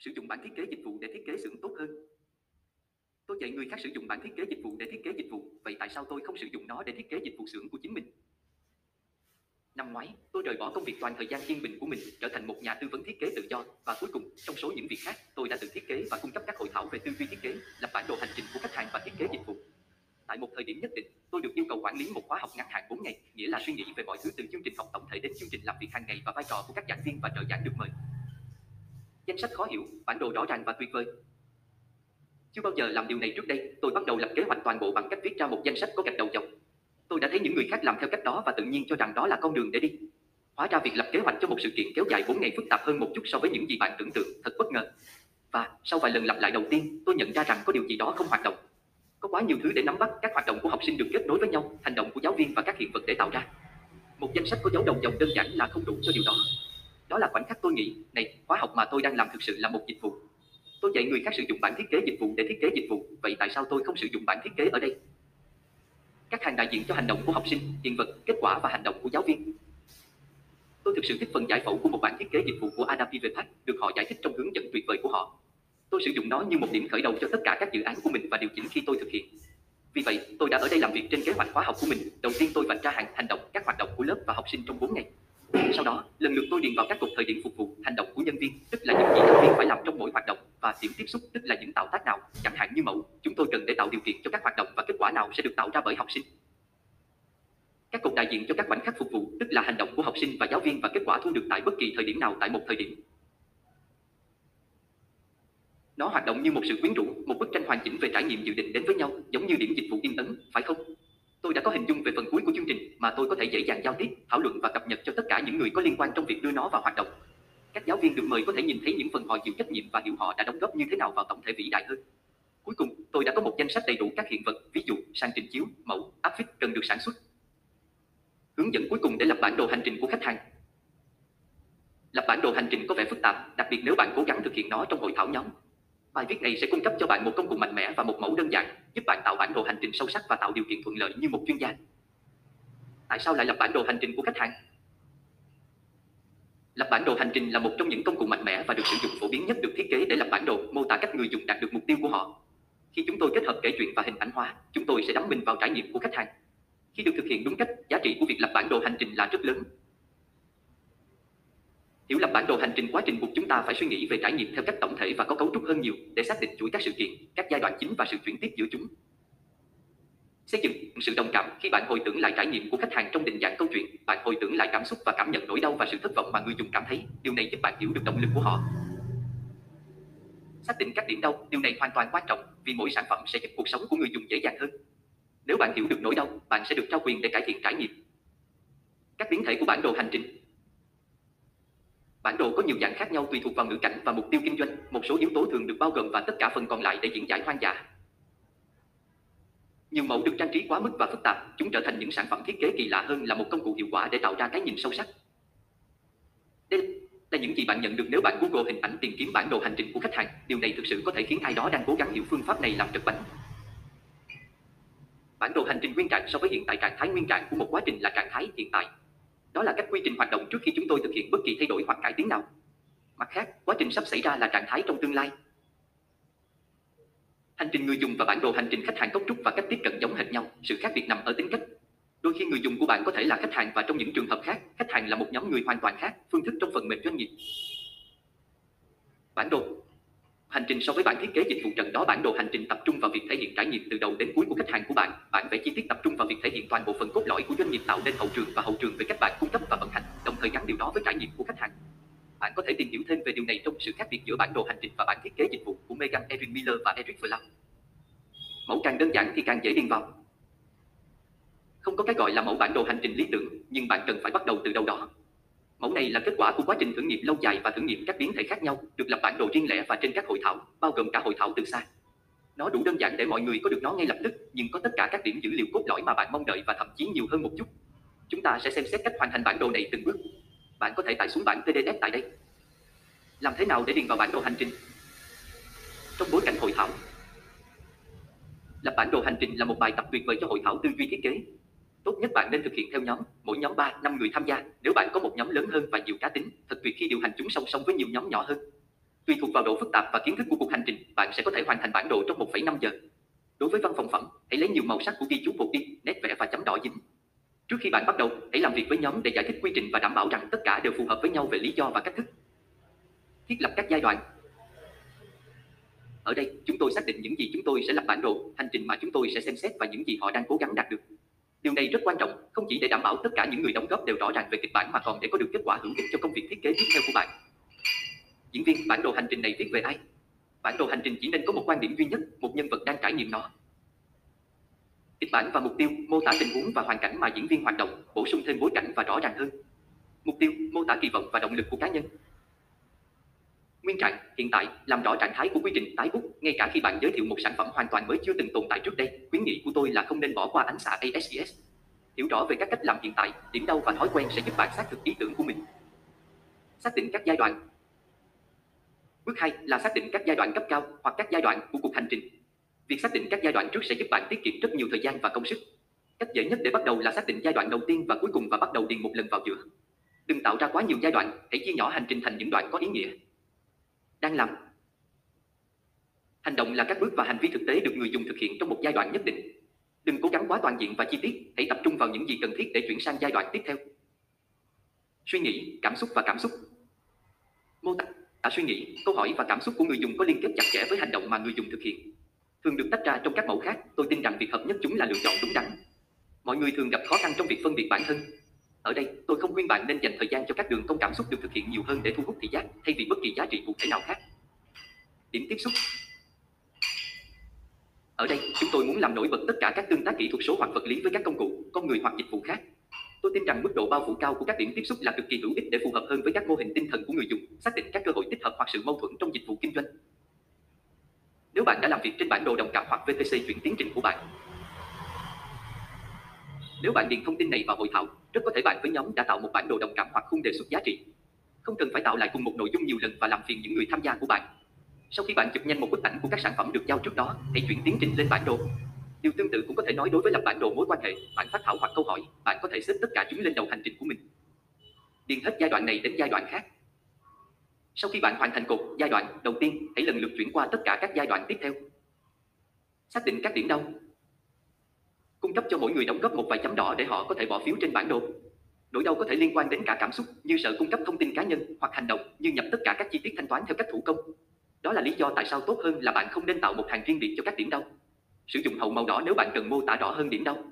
Sử dụng bản thiết kế dịch vụ để thiết kế xưởng tốt hơn. Tôi dạy người khác sử dụng bản thiết kế dịch vụ để thiết kế dịch vụ, vậy tại sao tôi không sử dụng nó để thiết kế dịch vụ xưởng của chính mình? Năm ngoái, tôi rời bỏ công việc toàn thời gian yên bình của mình, trở thành một nhà tư vấn thiết kế tự do và cuối cùng, trong số những việc khác, tôi đã tự thiết kế và cung cấp các hội thảo về tư duy thiết kế, lập bản đồ hành trình của khách hàng và thiết kế dịch vụ. Tại một thời điểm nhất định, tôi được yêu cầu quản lý một khóa học ngắn hạn 4 ngày, nghĩa là suy nghĩ về mọi thứ từ chương trình học tổng thể đến chương trình làm việc hàng ngày và vai trò của các giảng viên và trợ giảng được mời. Danh sách khó hiểu, bản đồ rõ ràng và tuyệt vời. Chưa bao giờ làm điều này trước đây, tôi bắt đầu lập kế hoạch toàn bộ bằng cách viết ra một danh sách có gạch đầu dòng. Tôi đã thấy những người khác làm theo cách đó và tự nhiên cho rằng đó là con đường để đi. Hóa ra việc lập kế hoạch cho một sự kiện kéo dài 4 ngày phức tạp hơn một chút so với những gì bạn tưởng tượng, thật bất ngờ. Và sau vài lần lặp lại đầu tiên, tôi nhận ra rằng có điều gì đó không hoạt động. Có quá nhiều thứ để nắm bắt, các hoạt động của học sinh được kết nối với nhau, hành động của giáo viên và các hiện vật để tạo ra. Một danh sách có dấu đầu dòng đơn giản là không đủ cho điều đó. Đó là khoảnh khắc tôi nghĩ, này, khóa học mà tôi đang làm thực sự là một dịch vụ. Tôi dạy người khác sử dụng bản thiết kế dịch vụ để thiết kế dịch vụ, vậy tại sao tôi không sử dụng bản thiết kế ở đây? Các hàng đại diện cho hành động của học sinh, hiện vật, kết quả và hành động của giáo viên. Tôi thực sự thích phần giải phẫu của một bản thiết kế dịch vụ của Adam Pivetak được họ giải thích trong hướng dẫn tuyệt vời của họ. Tôi sử dụng nó như một điểm khởi đầu cho tất cả các dự án của mình và điều chỉnh khi tôi thực hiện. Vì vậy, tôi đã ở đây làm việc trên kế hoạch khóa học của mình. Đầu tiên tôi vạch ra hàng hành động, các hoạt động của lớp và học sinh trong 4 ngày. Sau đó, lần lượt tôi điền vào các cột thời điểm phục vụ, hành động của nhân viên, tức là những gì giáo viên phải làm trong mỗi hoạt động, và điểm tiếp xúc, tức là những tạo tác nào, chẳng hạn như mẫu, chúng tôi cần để tạo điều kiện cho các hoạt động và kết quả nào sẽ được tạo ra bởi học sinh. Các cột đại diện cho các khoảnh khắc phục vụ, tức là hành động của học sinh và giáo viên và kết quả thu được tại bất kỳ thời điểm nào tại một thời điểm. Nó hoạt động như một sự quyến rũ, một bức tranh hoàn chỉnh về trải nghiệm dự định đến với nhau, giống như điểm dịch vụ in ấn, phải không? Tôi đã có hình dung về phần cuối của chương trình mà tôi có thể dễ dàng giao tiếp, thảo luận và cập nhật cho tất cả những người có liên quan trong việc đưa nó vào hoạt động. Các giáo viên được mời có thể nhìn thấy những phần họ chịu trách nhiệm và hiểu họ đã đóng góp như thế nào vào tổng thể vĩ đại hơn. Cuối cùng, tôi đã có một danh sách đầy đủ các hiện vật, ví dụ, sang trình chiếu, mẫu, áp phích cần được sản xuất. Hướng dẫn cuối cùng để lập bản đồ hành trình của khách hàng. Lập bản đồ hành trình có vẻ phức tạp, đặc biệt nếu bạn cố gắng thực hiện nó trong hội thảo nhóm. Bài viết này sẽ cung cấp cho bạn một công cụ mạnh mẽ và một mẫu đơn giản, giúp bạn tạo bản đồ hành trình sâu sắc và tạo điều kiện thuận lợi như một chuyên gia. Tại sao lại lập bản đồ hành trình của khách hàng? Lập bản đồ hành trình là một trong những công cụ mạnh mẽ và được sử dụng phổ biến nhất được thiết kế để lập bản đồ, mô tả cách người dùng đạt được mục tiêu của họ. Khi chúng tôi kết hợp kể chuyện và hình ảnh hóa, chúng tôi sẽ đắm mình vào trải nghiệm của khách hàng. Khi được thực hiện đúng cách, giá trị của việc lập bản đồ hành trình là rất lớn. Hiểu lập bản đồ hành trình quá trình buộc chúng ta phải suy nghĩ về trải nghiệm theo cách tổng thể và có cấu trúc hơn nhiều để xác định chuỗi các sự kiện, các giai đoạn chính và sự chuyển tiếp giữa chúng. Xây dựng sự đồng cảm khi bạn hồi tưởng lại trải nghiệm của khách hàng trong định dạng câu chuyện, bạn hồi tưởng lại cảm xúc và cảm nhận nỗi đau và sự thất vọng mà người dùng cảm thấy. Điều này giúp bạn hiểu được động lực của họ. Xác định các điểm đau, điều này hoàn toàn quan trọng vì mỗi sản phẩm sẽ giúp cuộc sống của người dùng dễ dàng hơn. Nếu bạn hiểu được nỗi đau, bạn sẽ được trao quyền để cải thiện trải nghiệm. Các biến thể của bản đồ hành trình Bản đồ có nhiều dạng khác nhau tùy thuộc vào ngữ cảnh và mục tiêu kinh doanh. Một số yếu tố thường được bao gồm và tất cả phần còn lại để diễn giải hoang dã. Nhiều mẫu được trang trí quá mức và phức tạp, chúng trở thành những sản phẩm thiết kế kỳ lạ hơn là một công cụ hiệu quả để tạo ra cái nhìn sâu sắc. Đây là những gì bạn nhận được nếu bạn Google hình ảnh tìm kiếm bản đồ hành trình của khách hàng. Điều này thực sự có thể khiến ai đó đang cố gắng hiểu phương pháp này làm trật bánh. Bản đồ hành trình nguyên trạng so với hiện tại trạng thái nguyên trạng của một quá trình là trạng thái hiện tại. Đó là các quy trình hoạt động trước khi chúng tôi thực hiện bất kỳ thay đổi hoặc cải tiến nào. Mặt khác, quá trình sắp xảy ra là trạng thái trong tương lai. Hành trình người dùng và bản đồ hành trình khách hàng cấu trúc và cách tiếp cận giống hệt nhau, sự khác biệt nằm ở tính cách. Đôi khi người dùng của bạn có thể là khách hàng và trong những trường hợp khác, khách hàng là một nhóm người hoàn toàn khác, phương thức trong phần mềm doanh nghiệp. Bản đồ Hành trình so với bản thiết kế dịch vụ trận đó bản đồ hành trình tập trung vào việc thể hiện trải nghiệm từ đầu đến cuối của khách hàng của bạn. Bản vẽ chi tiết tập trung vào việc thể hiện toàn bộ phần cốt lõi của doanh nghiệp tạo nên hậu trường và hậu trường về cách bạn cung cấp và vận hành, đồng thời gắn điều đó với trải nghiệm của khách hàng. Bạn có thể tìm hiểu thêm về điều này trong sự khác biệt giữa bản đồ hành trình và bản thiết kế dịch vụ của Megan Erin Miller và Eric Flam. Mẫu càng đơn giản thì càng dễ điền vào. Không có cái gọi là mẫu bản đồ hành trình lý tưởng, nhưng bạn cần phải bắt đầu từ đâu đó. Mẫu này là kết quả của quá trình thử nghiệm lâu dài và thử nghiệm các biến thể khác nhau, được lập bản đồ riêng lẻ và trên các hội thảo, bao gồm cả hội thảo từ xa. Nó đủ đơn giản để mọi người có được nó ngay lập tức, nhưng có tất cả các điểm dữ liệu cốt lõi mà bạn mong đợi và thậm chí nhiều hơn một chút. Chúng ta sẽ xem xét cách hoàn thành bản đồ này từng bước. Bạn có thể tải xuống bản PDF tại đây. Làm thế nào để điền vào bản đồ hành trình? Trong bối cảnh hội thảo, lập bản đồ hành trình là một bài tập tuyệt vời cho hội thảo tư duy thiết kế. Tốt nhất bạn nên thực hiện theo nhóm, mỗi nhóm 3, 5 người tham gia. Nếu bạn có một nhóm lớn hơn và nhiều cá tính, thật tuyệt khi điều hành chúng song song với nhiều nhóm nhỏ hơn. Tùy thuộc vào độ phức tạp và kiến thức của cuộc hành trình, bạn sẽ có thể hoàn thành bản đồ trong 1,5 giờ. Đối với văn phòng phẩm, hãy lấy nhiều màu sắc của ghi chú bột in, nét vẽ và chấm đỏ dính. Trước khi bạn bắt đầu, hãy làm việc với nhóm để giải thích quy trình và đảm bảo rằng tất cả đều phù hợp với nhau về lý do và cách thức. Thiết lập các giai đoạn. Ở đây, chúng tôi xác định những gì chúng tôi sẽ lập bản đồ, hành trình mà chúng tôi sẽ xem xét và những gì họ đang cố gắng đạt được. Điều này rất quan trọng, không chỉ để đảm bảo tất cả những người đóng góp đều rõ ràng về kịch bản mà còn để có được kết quả hữu ích cho công việc thiết kế tiếp theo của bạn. Diễn viên, bản đồ hành trình này viết về ai? Bản đồ hành trình chỉ nên có một quan điểm duy nhất, một nhân vật đang trải nghiệm nó. Kịch bản và mục tiêu, mô tả tình huống và hoàn cảnh mà diễn viên hoạt động, bổ sung thêm bối cảnh và rõ ràng hơn. Mục tiêu, mô tả kỳ vọng và động lực của cá nhân. Nguyên trạng, hiện tại, làm rõ trạng thái của quy trình tái bút, ngay cả khi bạn giới thiệu một sản phẩm hoàn toàn mới chưa từng tồn tại trước đây, khuyến nghị của tôi là không nên bỏ qua ánh xạ ASCS. Hiểu rõ về các cách làm hiện tại, điểm đau và thói quen sẽ giúp bạn xác thực ý tưởng của mình. Xác định các giai đoạn, Bước 2 là xác định các giai đoạn cấp cao hoặc các giai đoạn của cuộc hành trình. Việc xác định các giai đoạn trước sẽ giúp bạn tiết kiệm rất nhiều thời gian và công sức. Cách dễ nhất để bắt đầu là xác định giai đoạn đầu tiên và cuối cùng và bắt đầu điền một lần vào giữa. Đừng tạo ra quá nhiều giai đoạn, hãy chia nhỏ hành trình thành những đoạn có ý nghĩa. Đang làm. Hành động là các bước và hành vi thực tế được người dùng thực hiện trong một giai đoạn nhất định. Đừng cố gắng quá toàn diện và chi tiết, hãy tập trung vào những gì cần thiết để chuyển sang giai đoạn tiếp theo. Suy nghĩ, cảm xúc và cảm xúc. Mô tả Cả suy nghĩ, câu hỏi và cảm xúc của người dùng có liên kết chặt chẽ với hành động mà người dùng thực hiện. Thường được tách ra trong các mẫu khác, tôi tin rằng việc hợp nhất chúng là lựa chọn đúng đắn. Mọi người thường gặp khó khăn trong việc phân biệt bản thân. Ở đây, tôi không khuyên bạn nên dành thời gian cho các đường cong cảm xúc được thực hiện nhiều hơn để thu hút thị giác, thay vì bất kỳ giá trị cụ thể nào khác. Điểm tiếp xúc Ở đây, chúng tôi muốn làm nổi bật tất cả các tương tác kỹ thuật số hoặc vật lý với các công cụ, con người hoặc dịch vụ khác, Tôi tin rằng mức độ bao phủ cao của các điểm tiếp xúc là cực kỳ hữu ích để phù hợp hơn với các mô hình tinh thần của người dùng, xác định các cơ hội tích hợp hoặc sự mâu thuẫn trong dịch vụ kinh doanh. Nếu bạn đã làm việc trên bản đồ đồng cảm hoặc VTC chuyển tiến trình của bạn, nếu bạn điền thông tin này vào hội thảo, rất có thể bạn với nhóm đã tạo một bản đồ đồng cảm hoặc khung đề xuất giá trị. Không cần phải tạo lại cùng một nội dung nhiều lần và làm phiền những người tham gia của bạn. Sau khi bạn chụp nhanh một bức ảnh của các sản phẩm được giao trước đó, hãy chuyển tiến trình lên bản đồ. Điều tương tự cũng có thể nói đối với lập bản đồ mối quan hệ, bản phát thảo hoặc câu hỏi, bạn có thể xếp tất cả chúng lên đầu hành trình của mình. Điền hết giai đoạn này đến giai đoạn khác. Sau khi bạn hoàn thành cột giai đoạn đầu tiên, hãy lần lượt chuyển qua tất cả các giai đoạn tiếp theo. Xác định các điểm đau. Cung cấp cho mỗi người đóng góp một vài chấm đỏ để họ có thể bỏ phiếu trên bản đồ. Nỗi đau có thể liên quan đến cả cảm xúc, như sợ cung cấp thông tin cá nhân hoặc hành động, như nhập tất cả các chi tiết thanh toán theo cách thủ công. Đó là lý do tại sao tốt hơn là bạn không nên tạo một hàng riêng biệt cho các điểm đau. Sử dụng hậu màu đỏ nếu bạn cần mô tả rõ hơn điểm đau.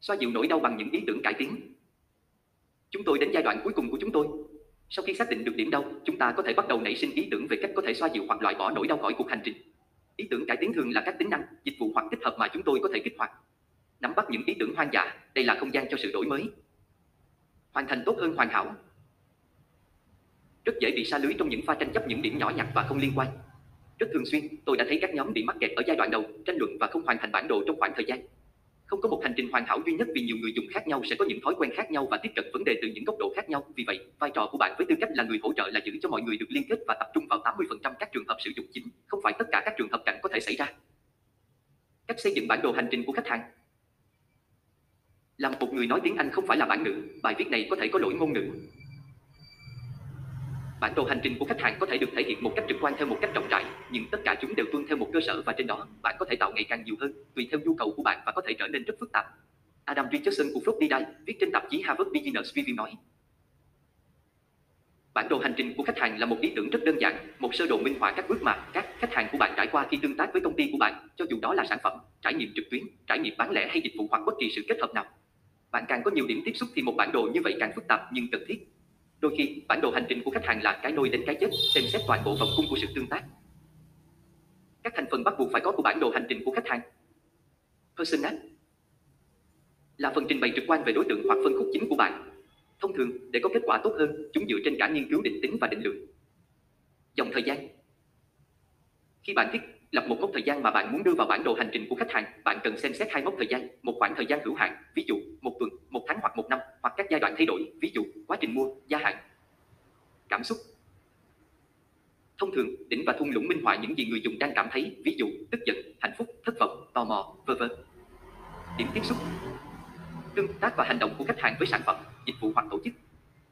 Xoa dịu nỗi đau bằng những ý tưởng cải tiến. Chúng tôi đến giai đoạn cuối cùng của chúng tôi. Sau khi xác định được điểm đau, chúng ta có thể bắt đầu nảy sinh ý tưởng về cách có thể xoa dịu hoặc loại bỏ nỗi đau khỏi cuộc hành trình. Ý tưởng cải tiến thường là các tính năng, dịch vụ hoặc tích hợp mà chúng tôi có thể kích hoạt. Nắm bắt những ý tưởng hoang dã, đây là không gian cho sự đổi mới. Hoàn thành tốt hơn hoàn hảo. Rất dễ bị xa lưới trong những pha tranh chấp những điểm nhỏ nhặt và không liên quan. Rất thường xuyên, tôi đã thấy các nhóm bị mắc kẹt ở giai đoạn đầu, tranh luận và không hoàn thành bản đồ trong khoảng thời gian. Không có một hành trình hoàn hảo duy nhất vì nhiều người dùng khác nhau sẽ có những thói quen khác nhau và tiếp cận vấn đề từ những góc độ khác nhau. Vì vậy, vai trò của bạn với tư cách là người hỗ trợ là giữ cho mọi người được liên kết và tập trung vào 80% các trường hợp sử dụng chính, không phải tất cả các trường hợp cạnh có thể xảy ra. Cách xây dựng bản đồ hành trình của khách hàng Làm một người nói tiếng Anh không phải là bản ngữ, bài viết này có thể có lỗi ngôn ngữ, Bản đồ hành trình của khách hàng có thể được thể hiện một cách trực quan theo một cách rộng rãi, nhưng tất cả chúng đều tuân theo một cơ sở và trên đó bạn có thể tạo ngày càng nhiều hơn, tùy theo nhu cầu của bạn và có thể trở nên rất phức tạp. Adam Richardson của Florida viết trên tạp chí Harvard Business Review nói. Bản đồ hành trình của khách hàng là một ý tưởng rất đơn giản, một sơ đồ minh họa các bước mà các khách hàng của bạn trải qua khi tương tác với công ty của bạn, cho dù đó là sản phẩm, trải nghiệm trực tuyến, trải nghiệm bán lẻ hay dịch vụ hoặc bất kỳ sự kết hợp nào. Bạn càng có nhiều điểm tiếp xúc thì một bản đồ như vậy càng phức tạp nhưng cần thiết. Đôi khi, bản đồ hành trình của khách hàng là cái nôi đến cái chết, xem xét toàn bộ vòng cung của sự tương tác. Các thành phần bắt buộc phải có của bản đồ hành trình của khách hàng. Persona là phần trình bày trực quan về đối tượng hoặc phân khúc chính của bạn. Thông thường, để có kết quả tốt hơn, chúng dựa trên cả nghiên cứu định tính và định lượng. Dòng thời gian Khi bạn thiết lập một mốc thời gian mà bạn muốn đưa vào bản đồ hành trình của khách hàng, bạn cần xem xét hai mốc thời gian, một khoảng thời gian hữu hạn, ví dụ một tuần, một tháng hoặc một năm, hoặc các giai đoạn thay đổi, ví dụ quá trình mua, gia hạn. Cảm xúc Thông thường, đỉnh và thung lũng minh họa những gì người dùng đang cảm thấy, ví dụ tức giận, hạnh phúc, thất vọng, tò mò, vân vân. Điểm tiếp xúc Tương tác và hành động của khách hàng với sản phẩm, dịch vụ hoặc tổ chức.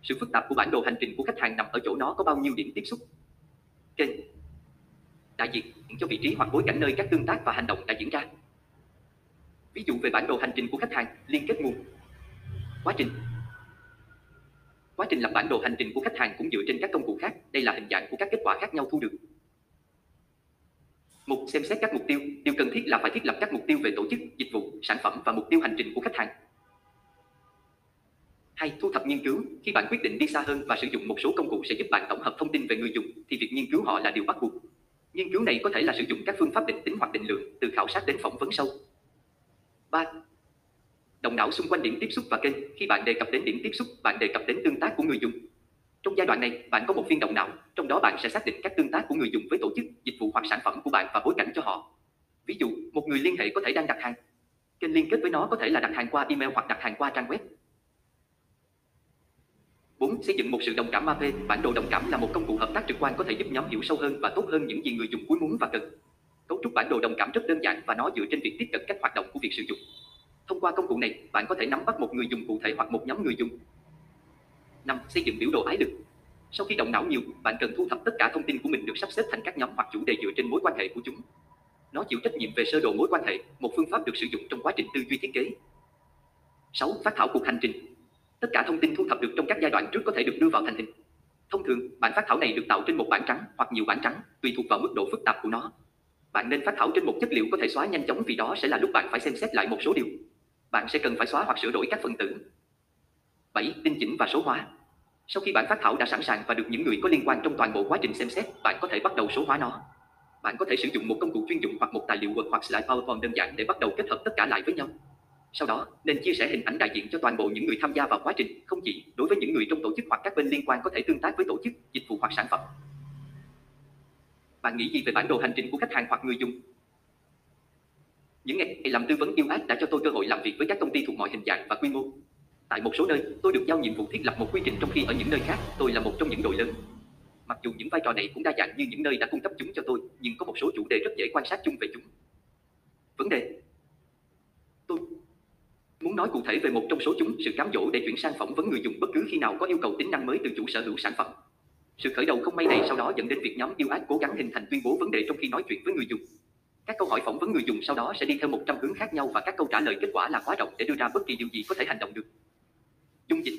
Sự phức tạp của bản đồ hành trình của khách hàng nằm ở chỗ nó có bao nhiêu điểm tiếp xúc. Kênh Đại diện cho vị trí hoặc bối cảnh nơi các tương tác và hành động đã diễn ra. Ví dụ về bản đồ hành trình của khách hàng, liên kết nguồn. Quá trình Quá trình lập bản đồ hành trình của khách hàng cũng dựa trên các công cụ khác, đây là hình dạng của các kết quả khác nhau thu được. Mục xem xét các mục tiêu, điều cần thiết là phải thiết lập các mục tiêu về tổ chức, dịch vụ, sản phẩm và mục tiêu hành trình của khách hàng. Hay thu thập nghiên cứu, khi bạn quyết định đi xa hơn và sử dụng một số công cụ sẽ giúp bạn tổng hợp thông tin về người dùng, thì việc nghiên cứu họ là điều bắt buộc. Nghiên cứu này có thể là sử dụng các phương pháp định tính hoặc định lượng, từ khảo sát đến phỏng vấn sâu. 3. Động não xung quanh điểm tiếp xúc và kênh. Khi bạn đề cập đến điểm tiếp xúc, bạn đề cập đến tương tác của người dùng. Trong giai đoạn này, bạn có một phiên động não, trong đó bạn sẽ xác định các tương tác của người dùng với tổ chức, dịch vụ hoặc sản phẩm của bạn và bối cảnh cho họ. Ví dụ, một người liên hệ có thể đang đặt hàng. Kênh liên kết với nó có thể là đặt hàng qua email hoặc đặt hàng qua trang web. 4. Xây dựng một sự đồng cảm MAP. Bản đồ đồng cảm là một công cụ hợp tác trực quan có thể giúp nhóm hiểu sâu hơn và tốt hơn những gì người dùng cuối muốn và cần. Cấu trúc bản đồ đồng cảm rất đơn giản và nó dựa trên việc tiếp cận cách hoạt động của việc sử dụng. Thông qua công cụ này, bạn có thể nắm bắt một người dùng cụ thể hoặc một nhóm người dùng. 5. Xây dựng biểu đồ ái lực. Sau khi động não nhiều, bạn cần thu thập tất cả thông tin của mình được sắp xếp thành các nhóm hoặc chủ đề dựa trên mối quan hệ của chúng. Nó chịu trách nhiệm về sơ đồ mối quan hệ, một phương pháp được sử dụng trong quá trình tư duy thiết kế. 6. Phát thảo cuộc hành trình. Tất cả thông tin thu thập được trong các giai đoạn trước có thể được đưa vào thành hình. Thông thường, bản phát thảo này được tạo trên một bản trắng hoặc nhiều bản trắng, tùy thuộc vào mức độ phức tạp của nó. Bạn nên phát thảo trên một chất liệu có thể xóa nhanh chóng vì đó sẽ là lúc bạn phải xem xét lại một số điều. Bạn sẽ cần phải xóa hoặc sửa đổi các phần tử. 7. Tinh chỉnh và số hóa. Sau khi bản phát thảo đã sẵn sàng và được những người có liên quan trong toàn bộ quá trình xem xét, bạn có thể bắt đầu số hóa nó. Bạn có thể sử dụng một công cụ chuyên dụng hoặc một tài liệu Word hoặc slide PowerPoint đơn giản để bắt đầu kết hợp tất cả lại với nhau. Sau đó, nên chia sẻ hình ảnh đại diện cho toàn bộ những người tham gia vào quá trình, không chỉ đối với những người trong tổ chức hoặc các bên liên quan có thể tương tác với tổ chức, dịch vụ hoặc sản phẩm. Bạn nghĩ gì về bản đồ hành trình của khách hàng hoặc người dùng? Những ngày làm tư vấn yêu ác đã cho tôi cơ hội làm việc với các công ty thuộc mọi hình dạng và quy mô. Tại một số nơi, tôi được giao nhiệm vụ thiết lập một quy trình trong khi ở những nơi khác, tôi là một trong những đội lớn. Mặc dù những vai trò này cũng đa dạng như những nơi đã cung cấp chúng cho tôi, nhưng có một số chủ đề rất dễ quan sát chung về chúng. Vấn đề muốn nói cụ thể về một trong số chúng, sự cám dỗ để chuyển sang phỏng vấn người dùng bất cứ khi nào có yêu cầu tính năng mới từ chủ sở hữu sản phẩm. Sự khởi đầu không may này sau đó dẫn đến việc nhóm yêu ác cố gắng hình thành tuyên bố vấn đề trong khi nói chuyện với người dùng. Các câu hỏi phỏng vấn người dùng sau đó sẽ đi theo 100 hướng khác nhau và các câu trả lời kết quả là quá rộng để đưa ra bất kỳ điều gì có thể hành động được. Dung dịch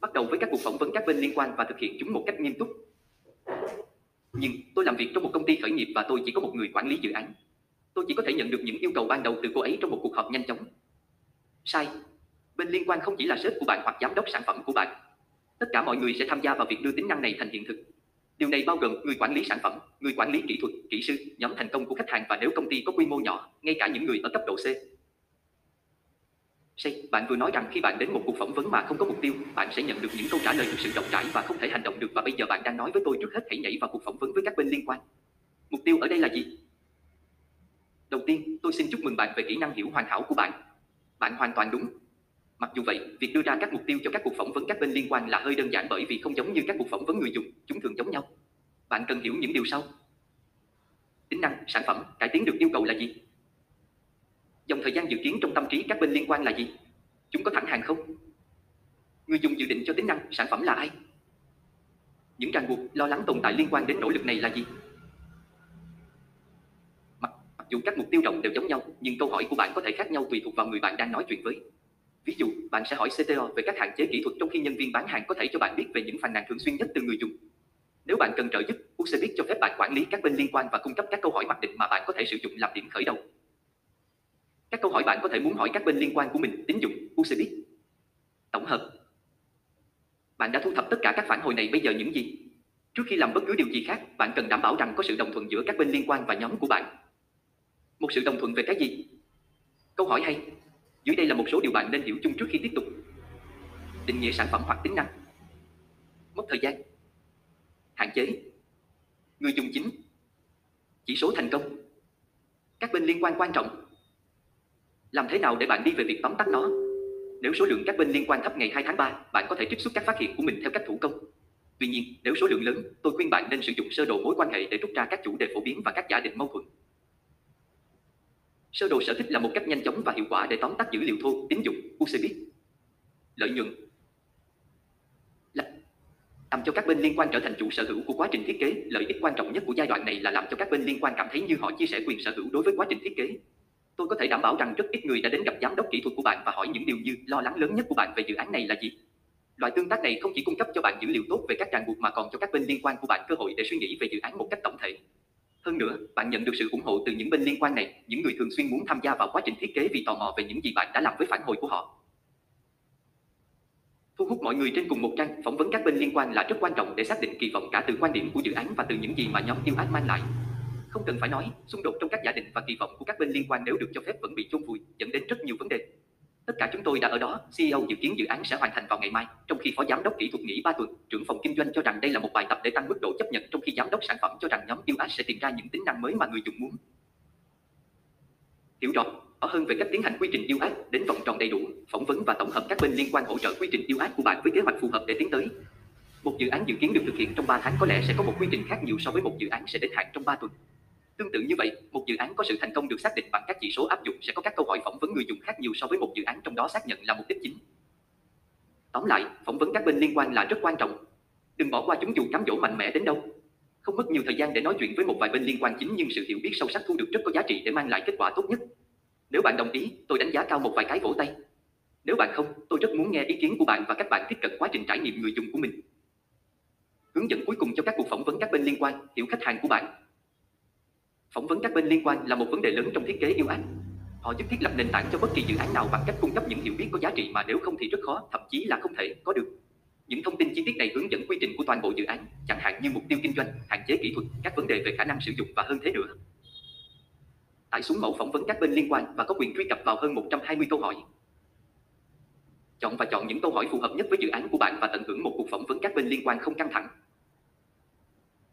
Bắt đầu với các cuộc phỏng vấn các bên liên quan và thực hiện chúng một cách nghiêm túc. Nhưng tôi làm việc trong một công ty khởi nghiệp và tôi chỉ có một người quản lý dự án. Tôi chỉ có thể nhận được những yêu cầu ban đầu từ cô ấy trong một cuộc họp nhanh chóng. Sai. Bên liên quan không chỉ là sếp của bạn hoặc giám đốc sản phẩm của bạn. Tất cả mọi người sẽ tham gia vào việc đưa tính năng này thành hiện thực. Điều này bao gồm người quản lý sản phẩm, người quản lý kỹ thuật, kỹ sư, nhóm thành công của khách hàng và nếu công ty có quy mô nhỏ, ngay cả những người ở cấp độ C. C. Bạn vừa nói rằng khi bạn đến một cuộc phỏng vấn mà không có mục tiêu, bạn sẽ nhận được những câu trả lời thực sự rộng rãi và không thể hành động được và bây giờ bạn đang nói với tôi trước hết hãy nhảy vào cuộc phỏng vấn với các bên liên quan. Mục tiêu ở đây là gì? Đầu tiên, tôi xin chúc mừng bạn về kỹ năng hiểu hoàn hảo của bạn. Bạn hoàn toàn đúng. Mặc dù vậy, việc đưa ra các mục tiêu cho các cuộc phỏng vấn các bên liên quan là hơi đơn giản bởi vì không giống như các cuộc phỏng vấn người dùng, chúng thường giống nhau. Bạn cần hiểu những điều sau. Tính năng, sản phẩm, cải tiến được yêu cầu là gì? Dòng thời gian dự kiến trong tâm trí các bên liên quan là gì? Chúng có thẳng hàng không? Người dùng dự định cho tính năng, sản phẩm là ai? Những ràng buộc, lo lắng tồn tại liên quan đến nỗ lực này là gì? Dù các mục tiêu rộng đều giống nhau, nhưng câu hỏi của bạn có thể khác nhau tùy thuộc vào người bạn đang nói chuyện với. Ví dụ, bạn sẽ hỏi CTO về các hạn chế kỹ thuật trong khi nhân viên bán hàng có thể cho bạn biết về những phàn nàn thường xuyên nhất từ người dùng. Nếu bạn cần trợ giúp, Usebit cho phép bạn quản lý các bên liên quan và cung cấp các câu hỏi mặc định mà bạn có thể sử dụng làm điểm khởi đầu. Các câu hỏi bạn có thể muốn hỏi các bên liên quan của mình, tín dụng, Usebit. Tổng hợp. Bạn đã thu thập tất cả các phản hồi này bây giờ những gì? Trước khi làm bất cứ điều gì khác, bạn cần đảm bảo rằng có sự đồng thuận giữa các bên liên quan và nhóm của bạn. Một sự đồng thuận về cái gì? Câu hỏi hay. Dưới đây là một số điều bạn nên hiểu chung trước khi tiếp tục. Định nghĩa sản phẩm hoặc tính năng. Mất thời gian. Hạn chế. Người dùng chính. Chỉ số thành công. Các bên liên quan quan trọng. Làm thế nào để bạn đi về việc tóm tắt nó? Nếu số lượng các bên liên quan thấp ngày 2 tháng 3, bạn có thể trích xuất các phát hiện của mình theo cách thủ công. Tuy nhiên, nếu số lượng lớn, tôi khuyên bạn nên sử dụng sơ đồ mối quan hệ để rút ra các chủ đề phổ biến và các giả định mâu thuẫn. Sơ đồ sở thích là một cách nhanh chóng và hiệu quả để tóm tắt dữ liệu thô, tín dụng, UCB. Lợi nhuận là làm cho các bên liên quan trở thành chủ sở hữu của quá trình thiết kế. Lợi ích quan trọng nhất của giai đoạn này là làm cho các bên liên quan cảm thấy như họ chia sẻ quyền sở hữu đối với quá trình thiết kế. Tôi có thể đảm bảo rằng rất ít người đã đến gặp giám đốc kỹ thuật của bạn và hỏi những điều như lo lắng lớn nhất của bạn về dự án này là gì. Loại tương tác này không chỉ cung cấp cho bạn dữ liệu tốt về các ràng buộc mà còn cho các bên liên quan của bạn cơ hội để suy nghĩ về dự án một cách tổng thể. Hơn nữa, bạn nhận được sự ủng hộ từ những bên liên quan này, những người thường xuyên muốn tham gia vào quá trình thiết kế vì tò mò về những gì bạn đã làm với phản hồi của họ. Thu hút mọi người trên cùng một trang, phỏng vấn các bên liên quan là rất quan trọng để xác định kỳ vọng cả từ quan điểm của dự án và từ những gì mà nhóm yêu ác mang lại. Không cần phải nói, xung đột trong các giả định và kỳ vọng của các bên liên quan nếu được cho phép vẫn bị chôn vùi, dẫn đến rất nhiều vấn đề. Tất cả chúng tôi đã ở đó, CEO dự kiến dự án sẽ hoàn thành vào ngày mai, trong khi phó giám đốc kỹ thuật nghỉ 3 tuần, trưởng phòng kinh doanh cho rằng đây là một bài tập để tăng mức độ chấp nhận trong khi giám đốc sản phẩm cho rằng nhóm yêu ác sẽ tìm ra những tính năng mới mà người dùng muốn. Hiểu rõ, rõ hơn về cách tiến hành quy trình yêu ác đến vòng tròn đầy đủ, phỏng vấn và tổng hợp các bên liên quan hỗ trợ quy trình yêu ác của bạn với kế hoạch phù hợp để tiến tới. Một dự án dự kiến được thực hiện trong 3 tháng có lẽ sẽ có một quy trình khác nhiều so với một dự án sẽ đến hạn trong 3 tuần. Tương tự như vậy, một dự án có sự thành công được xác định bằng các chỉ số áp dụng sẽ có các câu hỏi phỏng vấn người dùng khác nhiều so với một dự án trong đó xác nhận là mục đích chính. Tóm lại, phỏng vấn các bên liên quan là rất quan trọng. Đừng bỏ qua chúng dù cám dỗ mạnh mẽ đến đâu. Không mất nhiều thời gian để nói chuyện với một vài bên liên quan chính nhưng sự hiểu biết sâu sắc thu được rất có giá trị để mang lại kết quả tốt nhất. Nếu bạn đồng ý, tôi đánh giá cao một vài cái vỗ tay. Nếu bạn không, tôi rất muốn nghe ý kiến của bạn và các bạn tiếp cận quá trình trải nghiệm người dùng của mình. Hướng dẫn cuối cùng cho các cuộc phỏng vấn các bên liên quan, hiểu khách hàng của bạn, Phỏng vấn các bên liên quan là một vấn đề lớn trong thiết kế yêu ác. Họ giúp thiết lập nền tảng cho bất kỳ dự án nào bằng cách cung cấp những hiểu biết có giá trị mà nếu không thì rất khó, thậm chí là không thể có được. Những thông tin chi tiết này hướng dẫn quy trình của toàn bộ dự án, chẳng hạn như mục tiêu kinh doanh, hạn chế kỹ thuật, các vấn đề về khả năng sử dụng và hơn thế nữa. Tải xuống mẫu phỏng vấn các bên liên quan và có quyền truy cập vào hơn 120 câu hỏi. Chọn và chọn những câu hỏi phù hợp nhất với dự án của bạn và tận hưởng một cuộc phỏng vấn các bên liên quan không căng thẳng.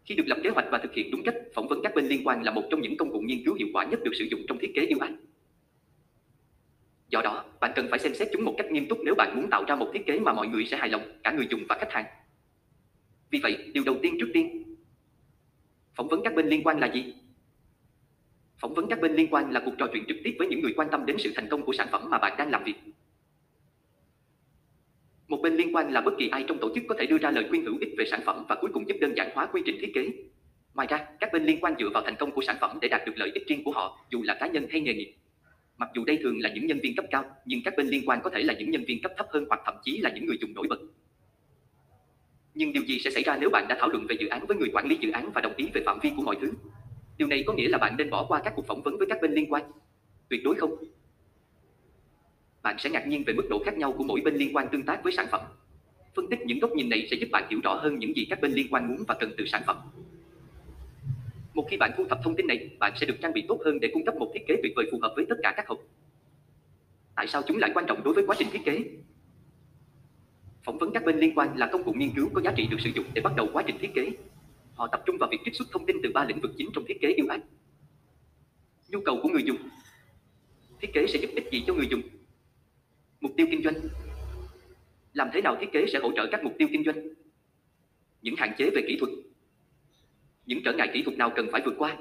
Khi được lập kế hoạch và thực hiện đúng cách, phỏng vấn các bên liên quan là một trong những công cụ nghiên cứu hiệu quả nhất được sử dụng trong thiết kế yêu ái. Do đó, bạn cần phải xem xét chúng một cách nghiêm túc nếu bạn muốn tạo ra một thiết kế mà mọi người sẽ hài lòng, cả người dùng và khách hàng. Vì vậy, điều đầu tiên trước tiên, phỏng vấn các bên liên quan là gì? Phỏng vấn các bên liên quan là cuộc trò chuyện trực tiếp với những người quan tâm đến sự thành công của sản phẩm mà bạn đang làm việc. Một bên liên quan là bất kỳ ai trong tổ chức có thể đưa ra lời khuyên hữu ích về sản phẩm và cuối cùng giúp đơn giản hóa quy trình thiết kế. Ngoài ra, các bên liên quan dựa vào thành công của sản phẩm để đạt được lợi ích riêng của họ, dù là cá nhân hay nghề nghiệp. Mặc dù đây thường là những nhân viên cấp cao, nhưng các bên liên quan có thể là những nhân viên cấp thấp hơn hoặc thậm chí là những người dùng nổi bật. Nhưng điều gì sẽ xảy ra nếu bạn đã thảo luận về dự án với người quản lý dự án và đồng ý về phạm vi của mọi thứ? Điều này có nghĩa là bạn nên bỏ qua các cuộc phỏng vấn với các bên liên quan. Tuyệt đối không bạn sẽ ngạc nhiên về mức độ khác nhau của mỗi bên liên quan tương tác với sản phẩm. Phân tích những góc nhìn này sẽ giúp bạn hiểu rõ hơn những gì các bên liên quan muốn và cần từ sản phẩm. Một khi bạn thu thập thông tin này, bạn sẽ được trang bị tốt hơn để cung cấp một thiết kế tuyệt vời phù hợp với tất cả các hộp. Tại sao chúng lại quan trọng đối với quá trình thiết kế? Phỏng vấn các bên liên quan là công cụ nghiên cứu có giá trị được sử dụng để bắt đầu quá trình thiết kế. Họ tập trung vào việc trích xuất thông tin từ ba lĩnh vực chính trong thiết kế yêu ái. Nhu cầu của người dùng. Thiết kế sẽ giúp ích gì cho người dùng? Mục tiêu kinh doanh Làm thế nào thiết kế sẽ hỗ trợ các mục tiêu kinh doanh? Những hạn chế về kỹ thuật Những trở ngại kỹ thuật nào cần phải vượt qua?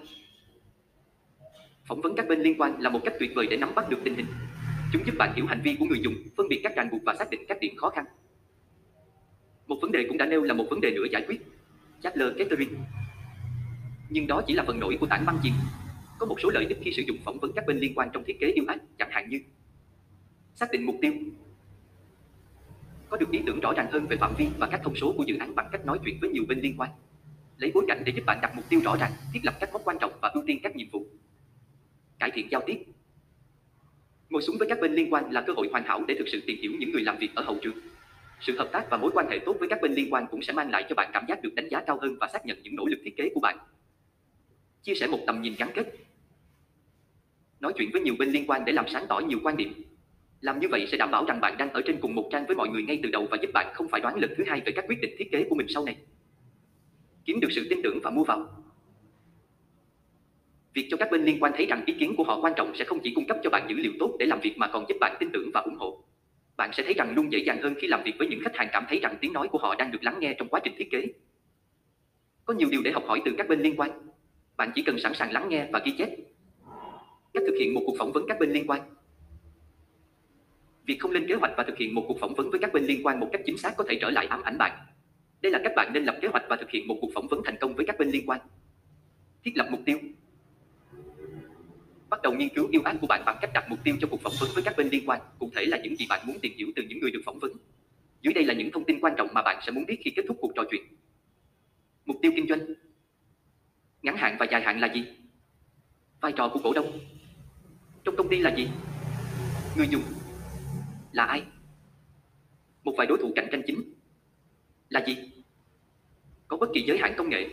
Phỏng vấn các bên liên quan là một cách tuyệt vời để nắm bắt được tình hình. Chúng giúp bạn hiểu hành vi của người dùng, phân biệt các ràng buộc và xác định các điểm khó khăn. Một vấn đề cũng đã nêu là một vấn đề nữa giải quyết. Chatler Catering. Nhưng đó chỉ là phần nổi của tảng băng chìm. Có một số lợi ích khi sử dụng phỏng vấn các bên liên quan trong thiết kế yêu ác, chẳng hạn như Xác định mục tiêu. Có được ý tưởng rõ ràng hơn về phạm vi và các thông số của dự án bằng cách nói chuyện với nhiều bên liên quan. Lấy bối cảnh để giúp bạn đặt mục tiêu rõ ràng, thiết lập các mốc quan trọng và ưu tiên các nhiệm vụ. Cải thiện giao tiếp. Ngồi xuống với các bên liên quan là cơ hội hoàn hảo để thực sự tìm hiểu những người làm việc ở hậu trường. Sự hợp tác và mối quan hệ tốt với các bên liên quan cũng sẽ mang lại cho bạn cảm giác được đánh giá cao hơn và xác nhận những nỗ lực thiết kế của bạn. Chia sẻ một tầm nhìn gắn kết. Nói chuyện với nhiều bên liên quan để làm sáng tỏ nhiều quan điểm, làm như vậy sẽ đảm bảo rằng bạn đang ở trên cùng một trang với mọi người ngay từ đầu và giúp bạn không phải đoán lần thứ hai về các quyết định thiết kế của mình sau này. Kiếm được sự tin tưởng và mua vào. Việc cho các bên liên quan thấy rằng ý kiến của họ quan trọng sẽ không chỉ cung cấp cho bạn dữ liệu tốt để làm việc mà còn giúp bạn tin tưởng và ủng hộ. Bạn sẽ thấy rằng luôn dễ dàng hơn khi làm việc với những khách hàng cảm thấy rằng tiếng nói của họ đang được lắng nghe trong quá trình thiết kế. Có nhiều điều để học hỏi từ các bên liên quan. Bạn chỉ cần sẵn sàng lắng nghe và ghi chép. Cách thực hiện một cuộc phỏng vấn các bên liên quan Việc không lên kế hoạch và thực hiện một cuộc phỏng vấn với các bên liên quan một cách chính xác có thể trở lại ám ảnh bạn. Đây là cách bạn nên lập kế hoạch và thực hiện một cuộc phỏng vấn thành công với các bên liên quan. Thiết lập mục tiêu. Bắt đầu nghiên cứu yêu ái của bạn bằng cách đặt mục tiêu cho cuộc phỏng vấn với các bên liên quan, cụ thể là những gì bạn muốn tìm hiểu từ những người được phỏng vấn. Dưới đây là những thông tin quan trọng mà bạn sẽ muốn biết khi kết thúc cuộc trò chuyện. Mục tiêu kinh doanh. Ngắn hạn và dài hạn là gì? Vai trò của cổ đông. Trong công ty là gì? Người dùng là ai? Một vài đối thủ cạnh tranh chính là gì? Có bất kỳ giới hạn công nghệ